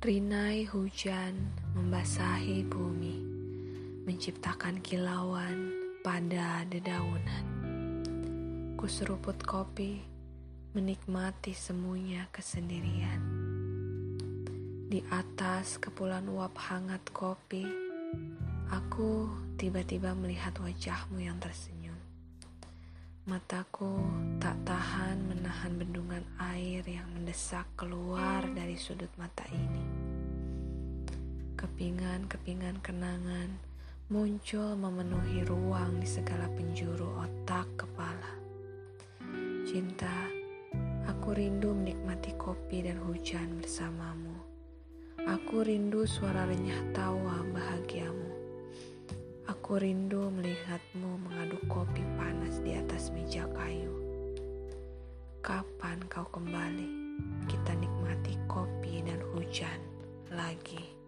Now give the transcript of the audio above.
Rinai hujan membasahi bumi, menciptakan kilauan pada dedaunan. Kuseruput kopi, menikmati semuanya kesendirian. Di atas kepulan uap hangat kopi, aku tiba-tiba melihat wajahmu yang tersenyum. Mataku tak tahan menahan bendungan air yang mendesak keluar dari sudut mata ini. Kepingan-kepingan kenangan muncul memenuhi ruang di segala penjuru otak kepala. Cinta, aku rindu menikmati kopi dan hujan bersamamu. Aku rindu suara renyah tawa bahagiamu. Aku rindu melihatmu Kapan kau kembali? Kita nikmati kopi dan hujan lagi.